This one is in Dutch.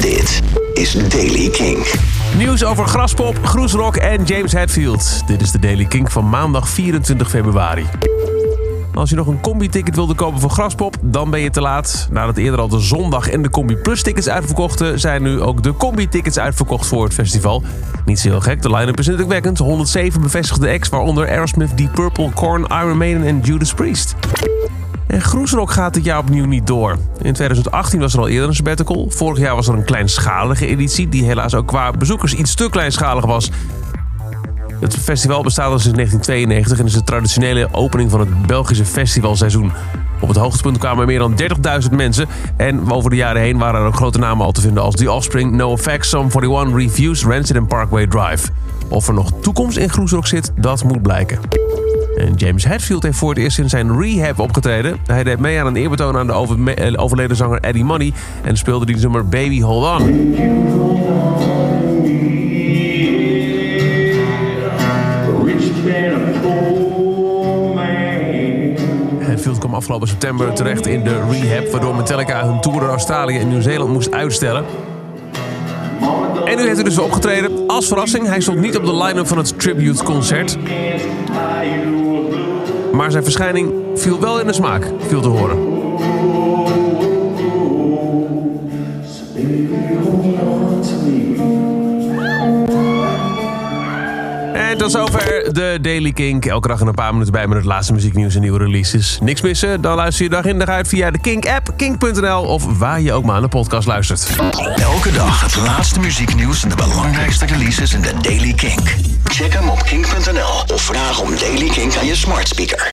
Dit is Daily King. Nieuws over Graspop, Groesrock en James Hetfield. Dit is de Daily King van maandag 24 februari. Als je nog een combi-ticket wilde kopen voor Graspop, dan ben je te laat. Nadat eerder al de zondag en de Combi Plus tickets uitverkochten, zijn nu ook de combi-tickets uitverkocht voor het festival. Niet zo heel gek, de line-up is indrukwekkend. 107 bevestigde acts, waaronder Aerosmith, Deep Purple, Korn, Iron Maiden en Judas Priest. En Groesrock gaat dit jaar opnieuw niet door. In 2018 was er al eerder een sabbatical. Vorig jaar was er een kleinschalige editie, die helaas ook qua bezoekers iets te kleinschalig was. Het festival bestaat al sinds 1992 en is de traditionele opening van het Belgische festivalseizoen. Op het hoogtepunt kwamen er meer dan 30.000 mensen. En over de jaren heen waren er ook grote namen al te vinden als The Offspring, No Effects, Sum 41, Reviews, Rancid en Parkway Drive. Of er nog toekomst in Groesrock zit, dat moet blijken. En James Hetfield heeft voor het eerst in zijn rehab opgetreden. Hij deed mee aan een eerbetoon aan de eh, overleden zanger Eddie Money en speelde die nummer Baby Hold On. Hetfield kwam afgelopen september terecht in de rehab, waardoor Metallica hun tour door Australië en Nieuw-Zeeland moest uitstellen. En nu heeft hij dus opgetreden. Als verrassing, hij stond niet op de line-up van het tribute concert. Maar zijn verschijning viel wel in de smaak, viel te horen. Tot zover de Daily Kink. Elke dag een paar minuten bij met het laatste muzieknieuws en nieuwe releases. Niks missen? Dan luister je dag in dag uit via de Kink-app, kink.nl of waar je ook maar aan de podcast luistert. Elke dag het laatste muzieknieuws en de belangrijkste releases in de Daily King. Check hem op kink.nl of vraag om Daily King aan je smart speaker.